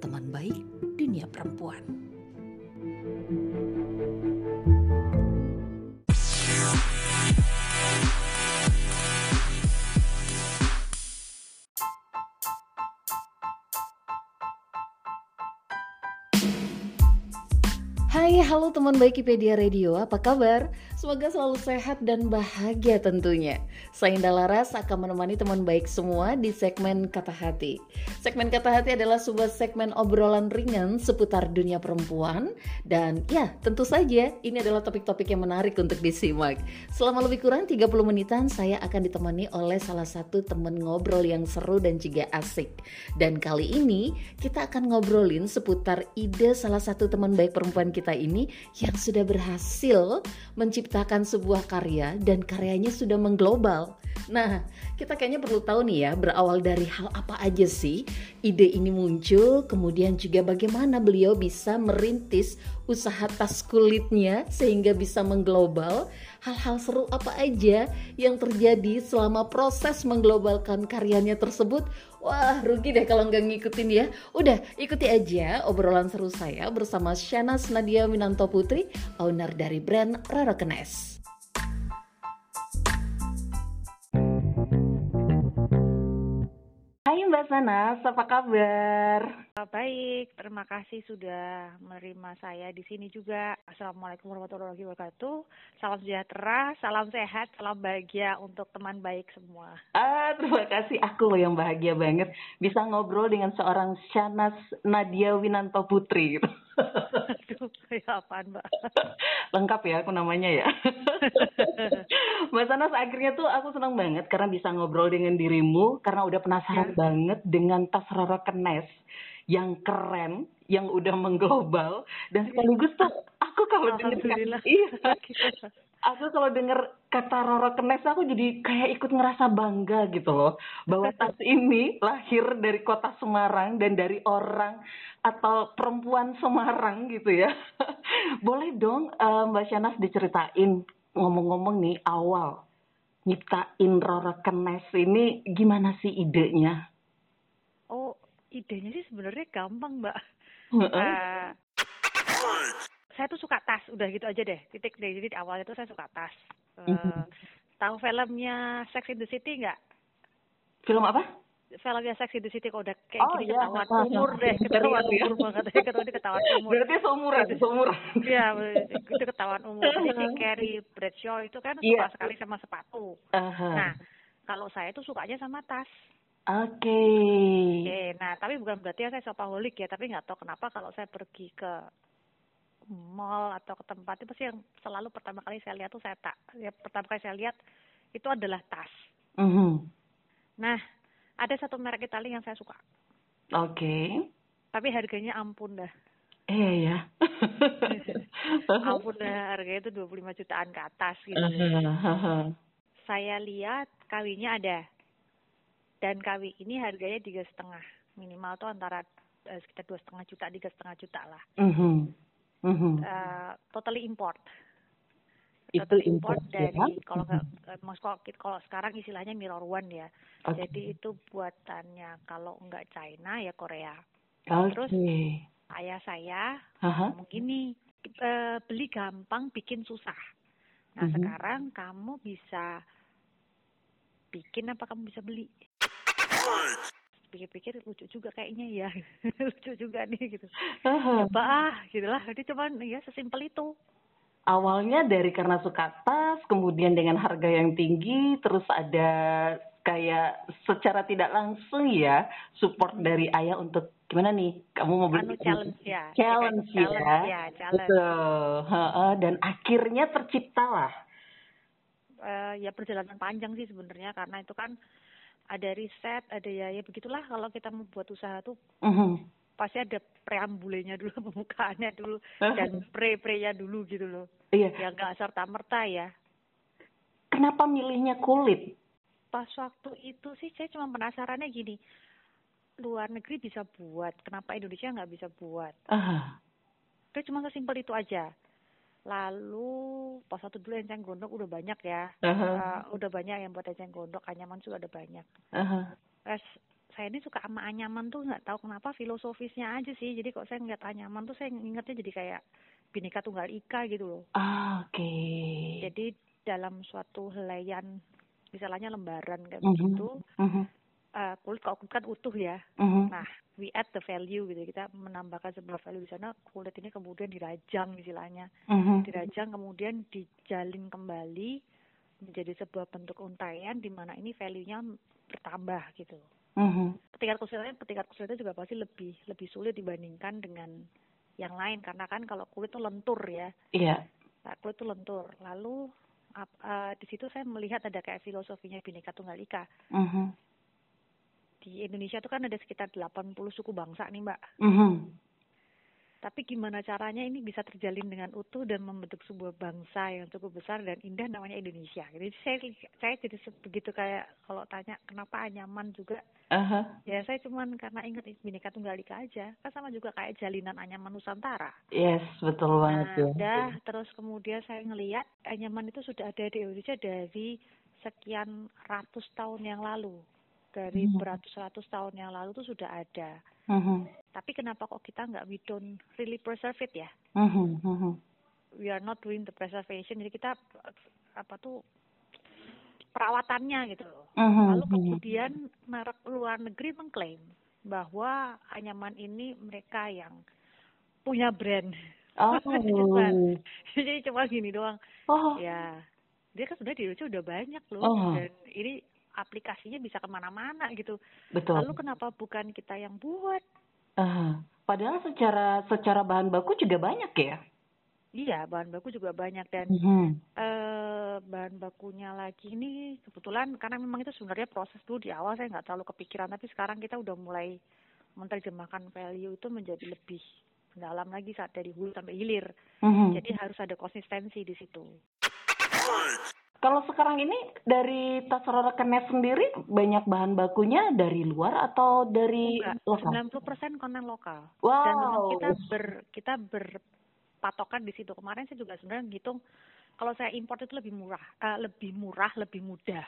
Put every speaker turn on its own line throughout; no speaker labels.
teman baik dunia perempuan. Hai, halo teman baik IPedia Radio, apa kabar? Semoga selalu sehat dan bahagia tentunya. Saya Indah Laras akan menemani teman baik semua di segmen Kata Hati. Segmen Kata Hati adalah sebuah segmen obrolan ringan seputar dunia perempuan dan ya, tentu saja ini adalah topik-topik yang menarik untuk disimak. Selama lebih kurang 30 menitan saya akan ditemani oleh salah satu teman ngobrol yang seru dan juga asik. Dan kali ini kita akan ngobrolin seputar ide salah satu teman baik perempuan kita ini yang sudah berhasil menciptakan sebuah karya dan karyanya sudah mengglobal. Nah, kita kayaknya perlu tahu nih ya, berawal dari hal apa aja sih ide ini muncul, kemudian juga bagaimana beliau bisa merintis usaha tas kulitnya sehingga bisa mengglobal. Hal-hal seru apa aja yang terjadi selama proses mengglobalkan karyanya tersebut? Wah, rugi deh kalau nggak ngikutin ya. Udah, ikuti aja obrolan seru saya bersama Shanas Nadia Winanto Putri, owner dari brand Rara Kenes. Hai Mbak Sanas, apa kabar?
Baik, terima kasih sudah menerima saya di sini juga. Assalamualaikum warahmatullahi wabarakatuh. Salam sejahtera, salam sehat, salam bahagia untuk teman baik semua.
Ah, terima kasih. Aku loh yang bahagia banget bisa ngobrol dengan seorang Shanas Nadia Winanto Putri gitu.
Aduh, ya apaan Mbak?
Lengkap ya aku namanya ya. Mbak Sanas akhirnya tuh aku senang banget karena bisa ngobrol dengan dirimu karena udah penasaran
Ya.
banget dengan tas Rara Kenes yang keren, yang udah mengglobal dan sekaligus tuh aku kalau
Alhamdulillah.
iya,
Gitu.
aku kalau denger kata Rara Kenes aku jadi kayak ikut ngerasa bangga gitu loh bahwa tas ini lahir dari kota Semarang dan dari orang atau perempuan Semarang gitu ya. Boleh dong eh, Mbak Shanas diceritain ngomong-ngomong nih awal nyiptain Rara Kenes ini gimana sih idenya?
Oh, idenya sih sebenarnya gampang Mbak.
Heeh.
Eh, saya tuh suka tas, udah gitu aja deh. Titik deh. Jadi awalnya tuh saya suka tas.
Mhm.
Tahu filmnya Sex in the City nggak?
Film apa?
Filmnya in the City kok udah kayak
Oh,
gini
iya.
ketahuan
Ah,
umur deh, ketahuan
ya.
umur banget deh, ketahuan ketahuan umur.
Berarti seumuran, seumuran.
Iya, itu ketahuan umur. Jadi si Carrie Bradshaw itu kan
Iya.
suka sekali sama sepatu.
Aha.
Nah, kalau saya tuh sukanya sama tas.
Oke.
Oke, nah tapi bukan berarti saya shopaholic ya, tapi nggak tahu kenapa kalau saya pergi ke mall atau ke tempat itu pasti yang selalu pertama kali saya lihat tuh saya tak, ya pertama kali saya lihat itu adalah tas.
Mhm.
Nah, ada satu merek Italia yang saya suka,
Oke.
tapi harganya ampun dah.
Iya ya.
ampun dah harganya itu 25 jutaan ke atas gitu. Saya lihat kawinya ada. Dan kawi ini harganya tiga setengah. Minimal tuh antara eh, sekitar dua setengah juta, tiga setengah juta lah.
Mhm. Mhm.
Eh, totally import.
Itu import ya?
dari kalau nggak eh, mas kalau, kalau sekarang istilahnya mirror one ya.
Oke.
Jadi itu buatannya kalau nggak China ya Korea.
Oke.
terus- Ayah saya ngomong gini, "Eh, beli gampang, bikin susah. Nah
Mhm.
sekarang kamu bisa bikin apa kamu bisa beli? Pikir-pikir lucu juga kayaknya ya, lucu juga nih gitu. Coba ah, gitulah. Jadi cuman ya sesimpel itu.
Awalnya dari karena suka tas, kemudian dengan harga yang tinggi, terus ada kayak secara tidak langsung ya support dari ayah untuk gimana nih kamu mau beli
Anu challenge ya.
Challenge ya.
challenge ya, challenge.
betul dan akhirnya terciptalah
Eh, ya perjalanan panjang sih sebenarnya karena itu kan ada riset, ada ya ya begitulah kalau kita membuat usaha tuh
Mhm.
Pasti ada preambulenya dulu pembukaannya dulu dan pre-pre-nya dulu gitu loh.
Iya.
ya nggak serta merta ya.
Kenapa milihnya kulit?
pas waktu itu sih saya cuma penasarannya gini luar negeri bisa buat kenapa Indonesia nggak bisa buat?
Ah,
itu cuma sesimpel itu aja. Lalu pas waktu dulu enceng gondok udah banyak ya.
Aha,
Uh, udah banyak yang buat enceng gondok anyaman juga ada banyak.
Aha.
Terus saya ini suka sama anyaman tuh nggak tahu kenapa filosofisnya aja sih jadi kok saya ngeliat anyaman tuh saya ingetnya jadi kayak bineka tunggal ika gitu loh
Ah, Oke.
jadi dalam suatu helaian misalnya lembaran kayak
Mhm.
begitu
Mhm,
uh, kulit kalau kulit kan utuh ya
mhm.
nah we add the value gitu kita menambahkan sebuah value di sana kulit ini kemudian dirajang istilahnya
Mhm.
dirajang kemudian dijalin kembali menjadi sebuah bentuk untaian di mana ini value-nya bertambah gitu
Mhm.
tingkat kesulitannya tingkat kesulitannya juga pasti lebih lebih sulit dibandingkan dengan yang lain karena kan kalau kulit itu lentur ya
Iya.
Nah, kulit itu lentur lalu ap- eh, di situ saya melihat ada kayak filosofinya bineka tunggal ika
Mhm.
di Indonesia itu kan ada sekitar 80 suku bangsa nih mbak
Mhm.
Tapi gimana caranya ini bisa terjalin dengan utuh dan membentuk sebuah bangsa yang cukup besar dan indah namanya Indonesia jadi saya saya jadi begitu kayak kalau tanya kenapa anyaman juga
Aha.
Ya saya cuman karena ingat Bineka Tunggal Ika aja. Kan sama juga kayak jalinan anyaman Nusantara.
Yes, betul banget
Nah,
ya.
udah terus kemudian saya ngelihat anyaman itu sudah ada di Indonesia dari sekian ratus tahun yang lalu. Dari
Hmm.
beratus-ratus tahun yang lalu itu sudah ada.
Mhm.
Tapi kenapa kok kita nggak we don't really preserve it ya?
Mhm. Mhm.
We are not doing the preservation. Jadi kita apa tuh perawatannya gitu loh.
Mhm.
Lalu
Mhm.
kemudian merek luar negeri mengklaim bahwa anyaman ini mereka yang punya brand.
Oh.
Jadi cuma gini doang.
Oh.
Ya, dia kan sebenarnya di Indonesia udah banyak loh.
Oh.
Dan ini aplikasinya bisa ke mana-mana gitu.
Betul.
Lalu kenapa bukan kita yang buat?
Aha. Padahal secara secara bahan baku juga banyak ya.
Iya, bahan baku juga banyak dan
Mhm.
eh bahan bakunya lagi ini kebetulan karena memang itu sebenarnya proses dulu di awal saya nggak terlalu kepikiran tapi sekarang kita udah mulai menerjemahkan value itu menjadi lebih mendalam lagi saat dari hulu sampai hilir.
Mhm.
Jadi harus ada konsistensi di situ.
Kalau sekarang ini dari tas rekennya sendiri banyak bahan bakunya dari luar atau dari
Enggak,
lokal?
90% konten lokal.
Wow.
Dan memang kita ber kita berpatokan di situ. Kemarin saya juga sebenarnya ngitung kalau saya import itu lebih murah, eh, lebih murah, lebih mudah.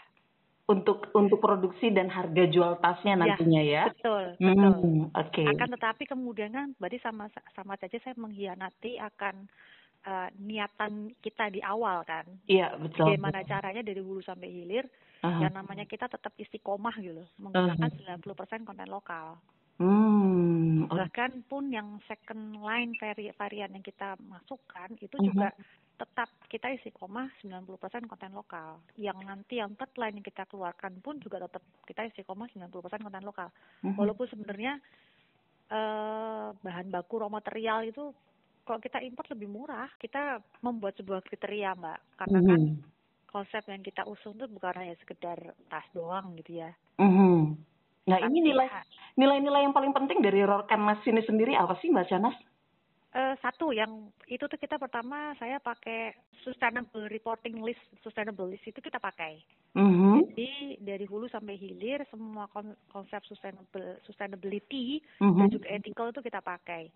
untuk untuk produksi dan harga jual tasnya
Ya,
nantinya ya.
Betul, betul.
Hmm, Oke.
akan tetapi kemudian kan berarti sama sama saja saya mengkhianati akan eh, niatan kita di awal kan
Iya betul.
bagaimana caranya dari hulu sampai hilir
Aha.
yang namanya kita tetap istiqomah gitu loh menggunakan 90% konten lokal
Hmm.
bahkan pun yang second line vari varian yang kita masukkan itu
Mhm.
juga tetap kita istiqomah 90% konten lokal yang nanti yang third line yang kita keluarkan pun juga tetap kita istiqomah 90% konten lokal
Mhm.
walaupun sebenarnya eh bahan baku raw material itu kalau kita import lebih murah kita membuat sebuah kriteria mbak karena kan
Mhm.
konsep yang kita usung itu bukan hanya sekedar tas doang gitu ya
Mhm. Nah ini nilai nilai-nilai yang paling penting dari Rorkan Mas ini sendiri apa sih Mbak Canas?
eh, satu yang itu tuh kita pertama saya pakai sustainable reporting list sustainable list itu kita pakai
Mhm.
jadi dari hulu sampai hilir semua kon- konsep sustainable sustainability dan
Mhm.
juga ethical itu kita pakai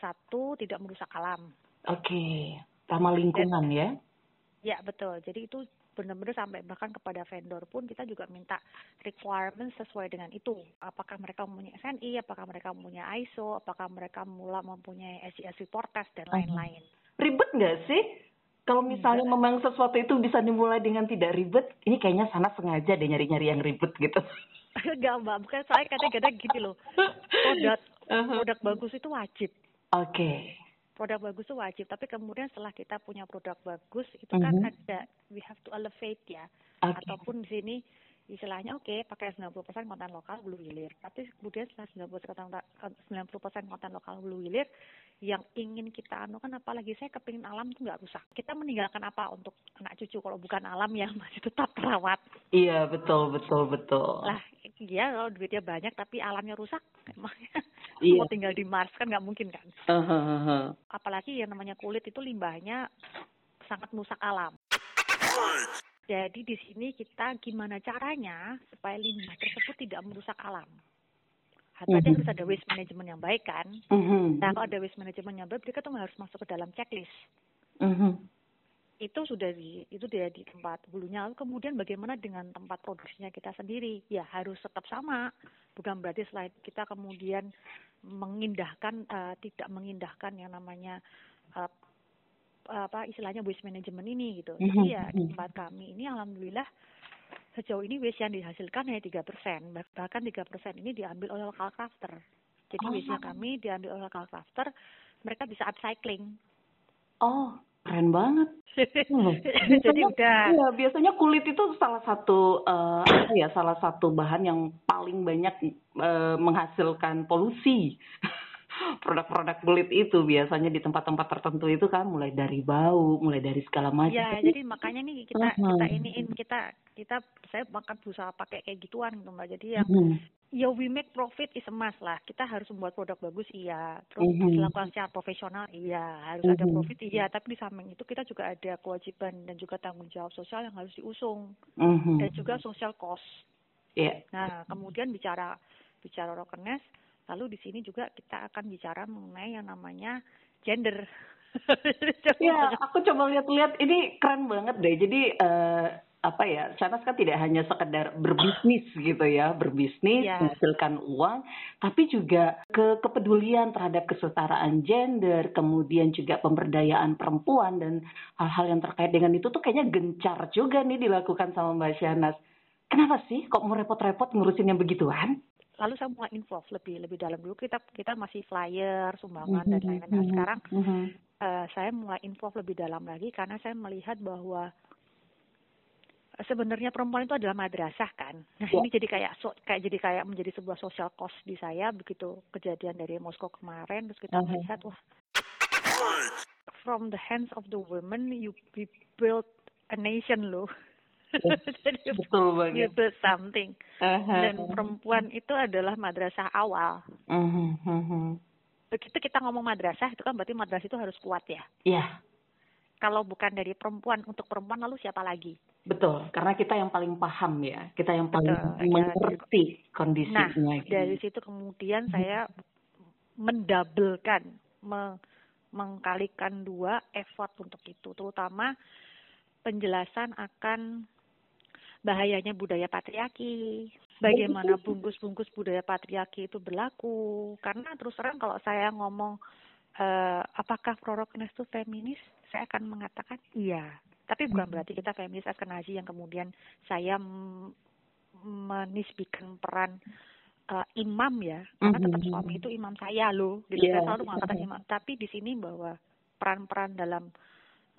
satu tidak merusak alam
Oke. Ramah lingkungan ya.
Ya betul. Jadi itu benar-benar sampai bahkan kepada vendor pun kita juga minta requirement sesuai dengan itu. Apakah mereka mempunyai SNI, apakah mereka mempunyai ISO, apakah mereka mula mempunyai SGS report test dan lain-lain.
Ribet nggak sih? Kalau misalnya memang sesuatu itu bisa dimulai dengan tidak ribet, ini kayaknya sana sengaja deh nyari-nyari yang ribet gitu.
Enggak mbak, bukan saya kadang-kadang gini loh. Produk
Uh-huh.
produk bagus itu wajib.
Oke.
Produk bagus itu wajib. Tapi kemudian setelah kita punya produk bagus itu kan
Mhm.
ada we have to elevate ya.
Oke.
ataupun di sini istilahnya oke pakai 90% konten lokal hulu hilir tapi kemudian setelah 90% konten, 90% konten lokal hulu hilir yang ingin kita anukan apalagi saya kepingin alam tuh nggak rusak kita meninggalkan apa untuk anak cucu kalau bukan alam yang masih tetap terawat
Iya betul betul betul.
lah iya kalau duitnya banyak tapi alamnya rusak emangnya iya. mau tinggal di Mars kan nggak mungkin kan
uh, uh, uh, uh.
apalagi yang namanya kulit itu limbahnya sangat merusak alam jadi di sini kita gimana caranya supaya limbah tersebut tidak merusak alam Berarti mm-hmm. harus ada waste management yang baik kan. Mm-hmm. Nah kalau ada waste management yang baik, mereka tuh harus masuk ke dalam checklist. Mm-hmm itu sudah di itu dia di tempat bulunya kemudian bagaimana dengan tempat produksinya kita sendiri ya harus tetap sama bukan berarti selain kita kemudian mengindahkan uh, tidak mengindahkan yang namanya uh, apa istilahnya waste management ini gitu. Jadi ya di mhm. tempat kami ini alhamdulillah sejauh ini waste yang dihasilkan hanya tiga persen. Bahkan tiga persen ini diambil oleh local crafter jadi oh. waste kami diambil oleh local crafter mereka bisa upcycling.
Oh keren banget.
Hmm. Jadi udah.
Iya, biasanya kulit itu salah satu uh, ya salah satu bahan yang paling banyak uh, menghasilkan polusi. Produk-produk kulit itu biasanya di tempat-tempat tertentu itu kan mulai dari bau, mulai dari segala macam.
Ya, jadi makanya nih kita uh -huh. kita iniin kita kita saya makan berusaha pakai kayak gituan gitu mbak. Jadi yang uh -huh ya we make profit is must lah. Kita harus membuat produk bagus iya, terus mm -hmm. dilakukan secara profesional iya, harus mm -hmm. ada mhm. profit iya, tapi di samping itu kita juga ada kewajiban dan juga tanggung jawab sosial yang harus diusung mm -hmm. dan juga social cost.
Yeah.
Nah, kemudian bicara bicara rokenes, lalu di sini juga kita akan bicara mengenai yang namanya gender.
ya, aku coba lihat-lihat ini keren banget deh. Jadi uh, apa ya Shanas kan tidak hanya sekedar berbisnis gitu ya berbisnis yeah. menghasilkan uang tapi juga ke kepedulian terhadap kesetaraan gender kemudian juga pemberdayaan perempuan dan hal-hal yang terkait dengan itu tuh kayaknya gencar juga nih dilakukan sama Mbak Shanas kenapa sih kok mau repot-repot ngurusin yang begituan
lalu saya mulai involve lebih lebih dalam dulu kita kita masih flyer sumbangan mm -hmm. dan lain-lain nah, mm-hmm. sekarang mm -hmm. uh, saya mulai involve lebih dalam lagi karena saya melihat bahwa sebenarnya perempuan itu adalah madrasah kan. Nah ini jadi kayak so, kayak jadi kayak menjadi sebuah social cost di saya begitu kejadian dari Moskow kemarin terus kita uh -huh. melihat wah from the hands of the women you build a nation loh.
Jadi betul banget.
Build something. Uh -huh. Dan perempuan itu adalah madrasah awal. Uh -huh. Uh -huh. Begitu kita ngomong madrasah itu kan berarti madrasah itu harus kuat ya.
Iya. Yeah.
Kalau bukan dari perempuan untuk perempuan lalu siapa lagi?
Betul, karena kita yang paling paham ya, kita yang paling Betul, ya. mengerti ya. kondisinya.
Nah, gitu. dari situ kemudian saya mendabelkan, me mengkalikan dua effort untuk itu, terutama penjelasan akan bahayanya budaya patriarki, bagaimana bungkus-bungkus budaya patriarki itu berlaku. Karena terus terang kalau saya ngomong uh, apakah Proroknes itu feminis, saya akan mengatakan iya tapi bukan berarti kita feminis askenazi yang kemudian saya menisbikan peran uh, imam ya, karena tetap suami itu imam saya loh. Gitu. Yeah. Saya selalu mengatakan imam. Tapi di sini bahwa peran-peran dalam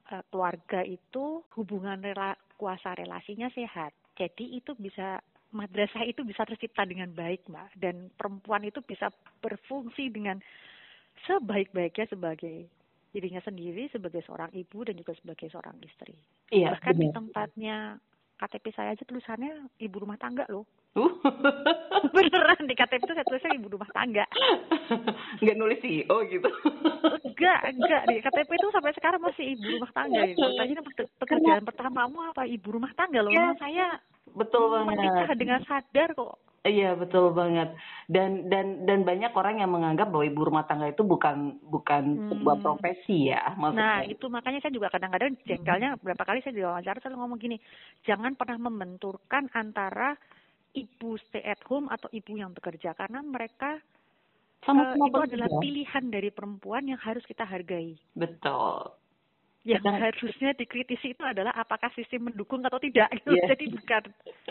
uh, keluarga itu hubungan rela, kuasa relasinya sehat. Jadi itu bisa madrasah itu bisa tercipta dengan baik, Mbak. Dan perempuan itu bisa berfungsi dengan sebaik-baiknya sebagai dirinya sendiri sebagai seorang ibu dan juga sebagai seorang istri.
Iya,
Bahkan benar. di tempatnya KTP saya aja tulisannya ibu rumah tangga loh.
Uh.
Beneran di KTP itu saya tulisnya ibu rumah tangga.
Enggak nulis CEO gitu.
enggak, enggak di KTP itu sampai sekarang masih ibu rumah tangga gitu. Tanya pekerjaan pertamamu apa ibu rumah tangga loh. Ya, saya
betul banget.
Menikah dengan sadar kok
Iya betul banget dan dan dan banyak orang yang menganggap bahwa ibu rumah tangga itu bukan bukan hmm. sebuah profesi ya
maksudnya. Nah itu makanya saya juga kadang-kadang jengkelnya berapa kali saya diwawancara selalu ngomong gini jangan pernah membenturkan antara ibu stay at home atau ibu yang bekerja karena mereka sama uh, itu adalah pilihan dari perempuan yang harus kita hargai.
Betul
yang Dan, harusnya dikritisi itu adalah apakah sistem mendukung atau tidak gitu. Yeah. Jadi bukan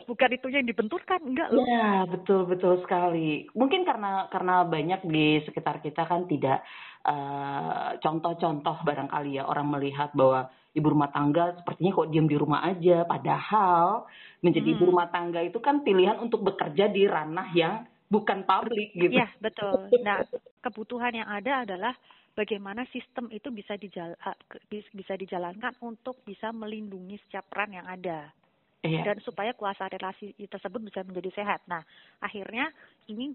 bukan itu yang dibenturkan enggak loh.
Ya, betul betul sekali. Mungkin karena karena banyak di sekitar kita kan tidak contoh contoh-contoh barangkali ya orang melihat bahwa ibu rumah tangga sepertinya kok diam di rumah aja padahal menjadi hmm. ibu rumah tangga itu kan pilihan untuk bekerja di ranah yang bukan publik gitu.
Iya, betul. Nah, kebutuhan yang ada adalah bagaimana sistem itu bisa dijal bisa dijalankan untuk bisa melindungi setiap peran yang ada iya. dan supaya kuasa relasi tersebut bisa menjadi sehat. Nah, akhirnya ini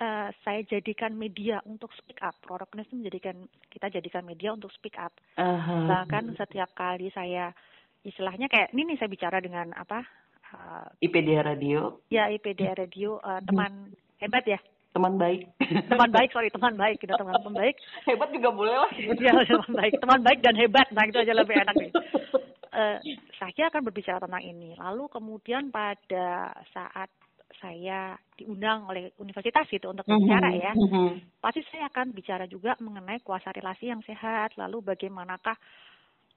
uh, saya jadikan media untuk speak up. Rorokenes itu menjadikan kita jadikan media untuk speak up. Uh-huh. Bahkan setiap kali saya istilahnya kayak ini nih saya bicara dengan apa?
Uh, IPD Radio.
Ya IPD Radio uh, teman hmm. hebat ya
teman baik
teman baik sorry teman baik kita teman teman baik
hebat juga boleh lah
ya teman baik teman baik dan hebat nah itu aja lebih enak nih uh, saya akan berbicara tentang ini lalu kemudian pada saat saya diundang oleh universitas itu untuk mhm, berbicara ya mm -hmm. pasti saya akan bicara juga mengenai kuasa relasi yang sehat lalu bagaimanakah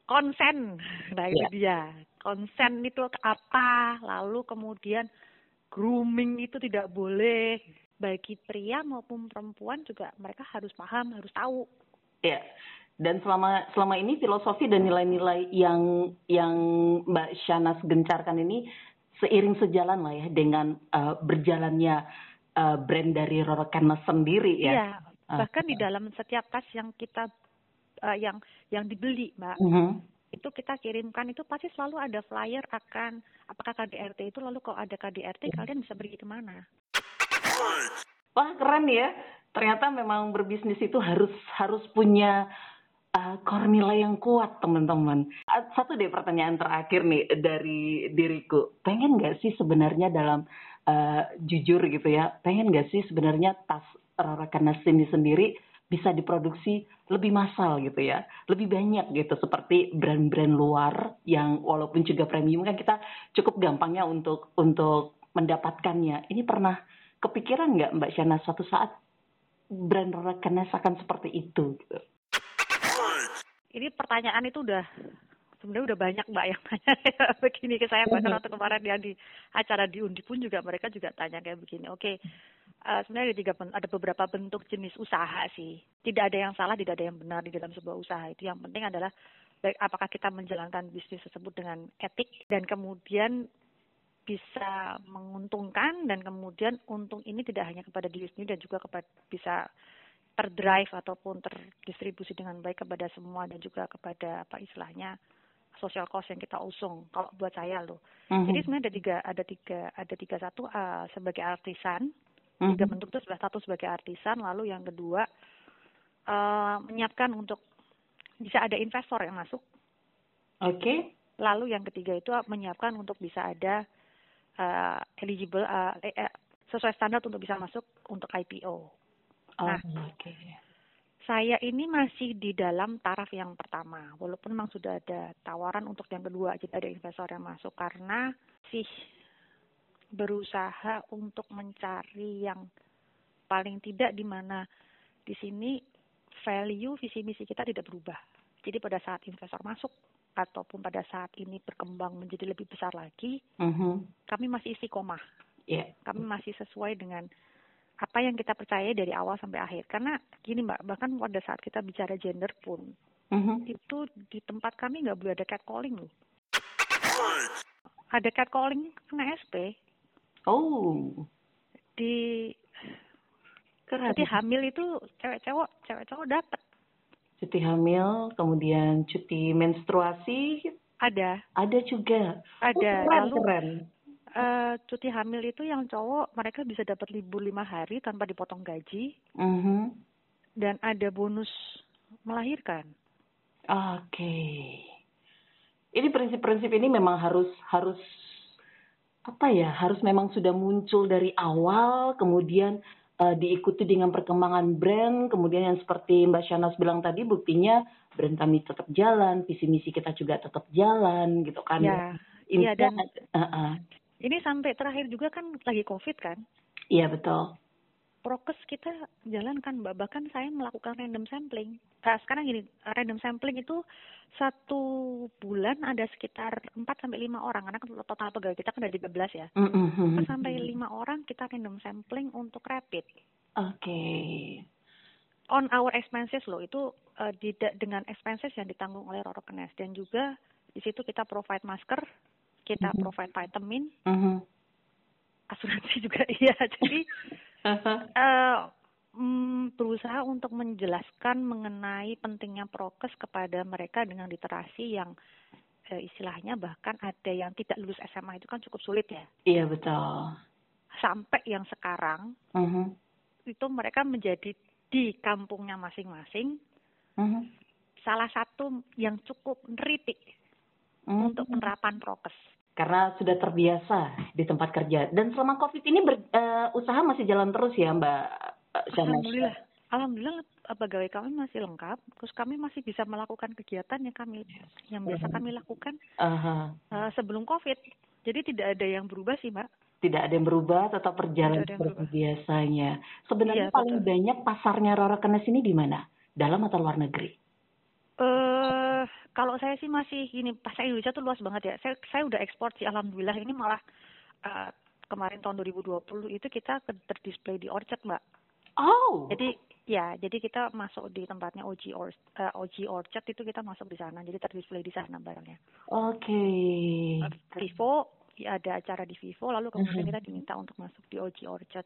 konsen nah itu yeah. dia konsen itu apa lalu kemudian grooming itu tidak boleh bagi pria maupun perempuan juga mereka harus paham, harus tahu.
Ya. Dan selama selama ini filosofi dan nilai-nilai yang yang Mbak Shanas gencarkan ini seiring sejalan lah ya dengan uh, berjalannya uh, brand dari Roro Kenes sendiri ya. Iya.
Bahkan uh, di dalam setiap tas yang kita uh, yang yang dibeli, Mbak. Uh -huh itu kita kirimkan itu pasti selalu ada flyer akan apakah KDRT itu lalu kalau ada KDRT kalian bisa pergi ke mana
Wah keren ya. Ternyata memang berbisnis itu harus harus punya uh, yang kuat teman-teman. Uh, satu deh pertanyaan terakhir nih dari diriku. Pengen nggak sih sebenarnya dalam uh, jujur gitu ya? Pengen nggak sih sebenarnya tas Rara ini sendiri bisa diproduksi lebih massal gitu ya, lebih banyak gitu seperti brand-brand luar yang walaupun juga premium kan kita cukup gampangnya untuk untuk mendapatkannya. Ini pernah kepikiran nggak Mbak Shana suatu saat brand Rekenes akan seperti itu? Gitu?
Ini pertanyaan itu udah sebenarnya udah banyak mbak yang tanya begini ke saya bahkan waktu kemarin yang di acara di Undi pun juga mereka juga tanya kayak begini. Oke, okay, uh, eh, sebenarnya ada tiga ada beberapa bentuk jenis usaha sih. Tidak ada yang salah, tidak ada yang benar di dalam sebuah usaha itu. Yang penting adalah apakah kita menjalankan bisnis tersebut dengan etik dan kemudian bisa menguntungkan dan kemudian untung ini tidak hanya kepada diri sendiri dan juga kepada bisa terdrive ataupun terdistribusi dengan baik kepada semua dan juga kepada apa istilahnya social cost yang kita usung kalau buat saya loh. Mm-hmm. Jadi sebenarnya ada tiga ada tiga ada tiga satu uh, sebagai artisan mm-hmm. tiga bentuk itu sebelah satu sebagai artisan lalu yang kedua uh, menyiapkan untuk bisa ada investor yang masuk.
Oke. Okay.
Lalu yang ketiga itu menyiapkan untuk bisa ada uh, eligible uh, eh, eh, sesuai standar untuk bisa masuk untuk IPO.
Oh, nah, okay.
saya ini masih di dalam taraf yang pertama, walaupun memang sudah ada tawaran untuk yang kedua, jadi ada investor yang masuk karena sih berusaha untuk mencari yang paling tidak di mana di sini value visi misi kita tidak berubah. Jadi pada saat investor masuk ataupun pada saat ini berkembang menjadi lebih besar lagi, uh-huh. kami masih istiqomah. Yeah. Kami masih sesuai dengan apa yang kita percaya dari awal sampai akhir. Karena gini mbak, bahkan pada saat kita bicara gender pun, uh-huh. itu di tempat kami nggak boleh ada catcalling loh. Ada catcalling kena SP.
Oh.
Di Keren. Jadi hamil itu cewek cewek cewek cowok dapat
cuti hamil, kemudian cuti menstruasi.
Ada.
Ada juga.
Ada.
Oh, keren, Lalu, keren.
Uh, cuti hamil itu yang cowok mereka bisa dapat libur lima hari tanpa dipotong gaji.
Mm-hmm. -huh.
Dan ada bonus melahirkan.
Oke. Okay. Ini prinsip-prinsip ini memang harus harus apa ya? Harus memang sudah muncul dari awal, kemudian uh, diikuti dengan perkembangan brand, kemudian yang seperti Mbak Shanas bilang tadi, buktinya brand kami tetap jalan, visi misi kita juga tetap jalan, gitu kan?
Ya, iya dan uh -uh. Ini sampai terakhir juga kan lagi COVID kan?
Iya betul.
Prokes kita jalankan mbak. Bahkan saya melakukan random sampling. Nah, sekarang gini random sampling itu satu bulan ada sekitar 4 sampai lima orang. Karena total pegawai kita kan ada 13 ya. Mm -hmm. sampai lima orang kita random sampling untuk rapid.
Oke. Okay.
on our expenses loh. Itu uh, tidak dengan expenses yang ditanggung oleh Roro Kenes. Dan juga di situ kita provide masker kita mm -hmm. provide vitamin mm -hmm. asuransi juga iya jadi uh, mm, berusaha untuk menjelaskan mengenai pentingnya prokes kepada mereka dengan literasi yang uh, istilahnya bahkan ada yang tidak lulus SMA itu kan cukup sulit ya.
Iya betul.
Sampai yang sekarang,
uh-huh.
itu mereka menjadi di kampungnya masing-masing
Mhm.
salah satu yang cukup neritik
Mhm.
untuk penerapan prokes.
Karena sudah terbiasa di tempat kerja. Dan selama COVID ini ber- eh, usaha masih jalan terus ya Mbak eh, Syahnas?
Alhamdulillah. Alhamdulillah eh, pegawai kami masih lengkap, terus kami masih bisa melakukan kegiatan yang kami yang biasa
Mhm.
kami lakukan
Aha.
eh, sebelum COVID. Jadi tidak ada yang berubah sih, Mbak.
Tidak ada yang berubah, tetap berjalan seperti
berubah.
biasanya. Sebenarnya
Iya,
paling
betul.
banyak pasarnya Roro Kenes ini di mana? Dalam atau luar negeri?
Eh, kalau saya sih masih ini pasar Indonesia tuh luas banget ya. Saya saya udah ekspor sih alhamdulillah. Ini malah eh, kemarin tahun 2020 itu kita terdisplay di Orchard, Mbak.
Oh,
Jadi ya, jadi kita masuk di tempatnya OG Or eh, OG Orchard itu kita masuk di sana. Jadi terdisplay di sana barangnya.
oke.
Vivo ya ada acara di Vivo lalu kemudian
Mhm.
kita diminta untuk masuk di OG Orchard.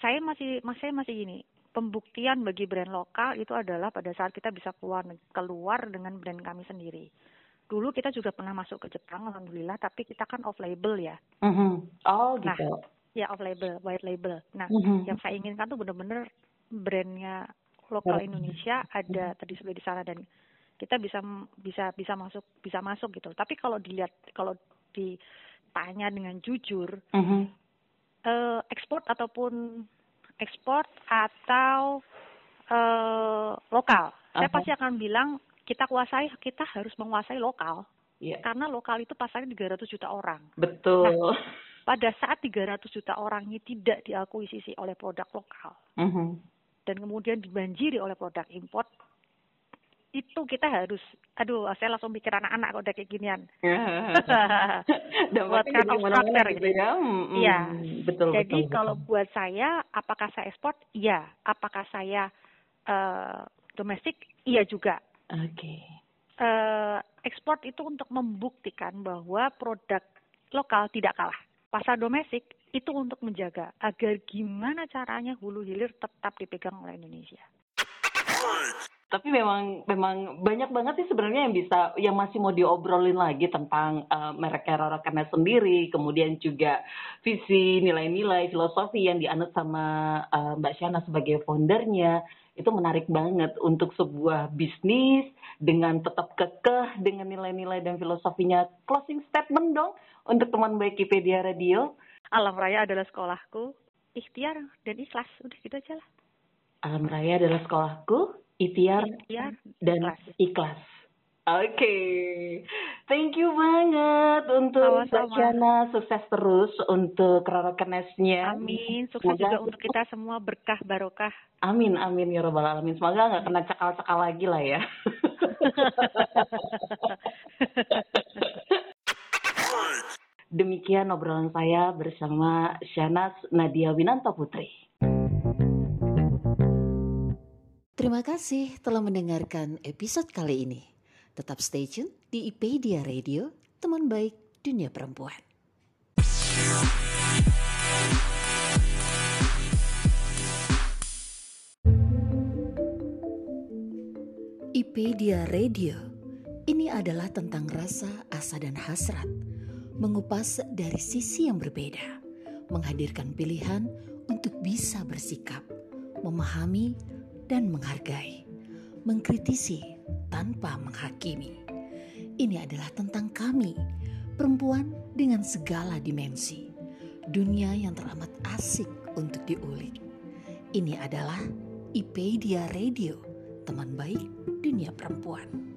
Saya masih mas saya masih gini. Pembuktian bagi brand lokal itu adalah pada saat kita bisa keluar keluar dengan brand kami sendiri. Dulu kita juga pernah masuk ke Jepang alhamdulillah tapi kita kan off label ya.
Mhm. Oh,
Nah,
gitu.
Ya off label, white label. Nah,
Mhm.
yang saya inginkan tuh bener-bener brandnya lokal. Indonesia ada terdisplay di sana dan kita bisa bisa bisa masuk bisa masuk gitu. Tapi kalau dilihat kalau ditanya dengan jujur
Mhm.
eh, ekspor ataupun ekspor atau eh, lokal, saya
Aha.
pasti akan bilang kita kuasai kita harus menguasai lokal
Iya,
karena lokal itu pasarnya 300 juta orang.
betul.
Pada saat 300 juta orang ini tidak diakuisisi oleh produk lokal
Mhm.
dan kemudian dibanjiri oleh produk import, itu kita harus, aduh, saya langsung mikir anak-anak kalau udah kayak ginian. Buat structure
gitu ya. Mm,
Iya.
Betul,
Jadi
betul,
kalau
betul.
buat saya, apakah saya ekspor? Iya. Apakah saya eh, domestik? Iya juga.
Oke.
Eh, ekspor itu untuk membuktikan bahwa produk lokal tidak kalah. Pasar domestik itu untuk menjaga agar gimana caranya hulu hilir tetap dipegang oleh Indonesia.
Tapi memang memang banyak banget sih sebenarnya yang bisa yang masih mau diobrolin lagi tentang eh, merek Roro Kenes sendiri, kemudian juga visi, nilai-nilai, filosofi yang dianut sama eh, Mbak Shana sebagai foundernya itu menarik banget untuk sebuah bisnis dengan tetap kekeh dengan nilai-nilai dan filosofinya. Closing statement dong untuk teman baik Wikipedia Radio.
Alam Raya adalah sekolahku, ikhtiar dan ikhlas. Udah gitu aja lah.
Alam Raya adalah sekolahku, ikhtiar
Ikhtiar
dan
ikhlas.
ikhlas. Oke, thank you banget untuk Mbak. Sukses terus untuk Roro Kenesnya.
Amin. Sukses
Semoga-
juga untuk kita semua berkah barokah.
Amin, amin ya robbal alamin. Semoga nggak kena cakal-cakal lagi lah ya. Demikian obrolan saya bersama Shanas Nadia Winanto Putri.
Terima kasih telah mendengarkan episode kali ini. Tetap stay tune di IPedia Radio, teman baik dunia perempuan. IPedia Radio ini adalah tentang rasa, asa, dan hasrat, mengupas dari sisi yang berbeda, menghadirkan pilihan untuk bisa bersikap, memahami, dan menghargai, mengkritisi tanpa menghakimi. Ini adalah tentang kami, perempuan dengan segala dimensi, dunia yang teramat asik untuk diulik. Ini adalah IPedia Radio, teman baik dunia perempuan.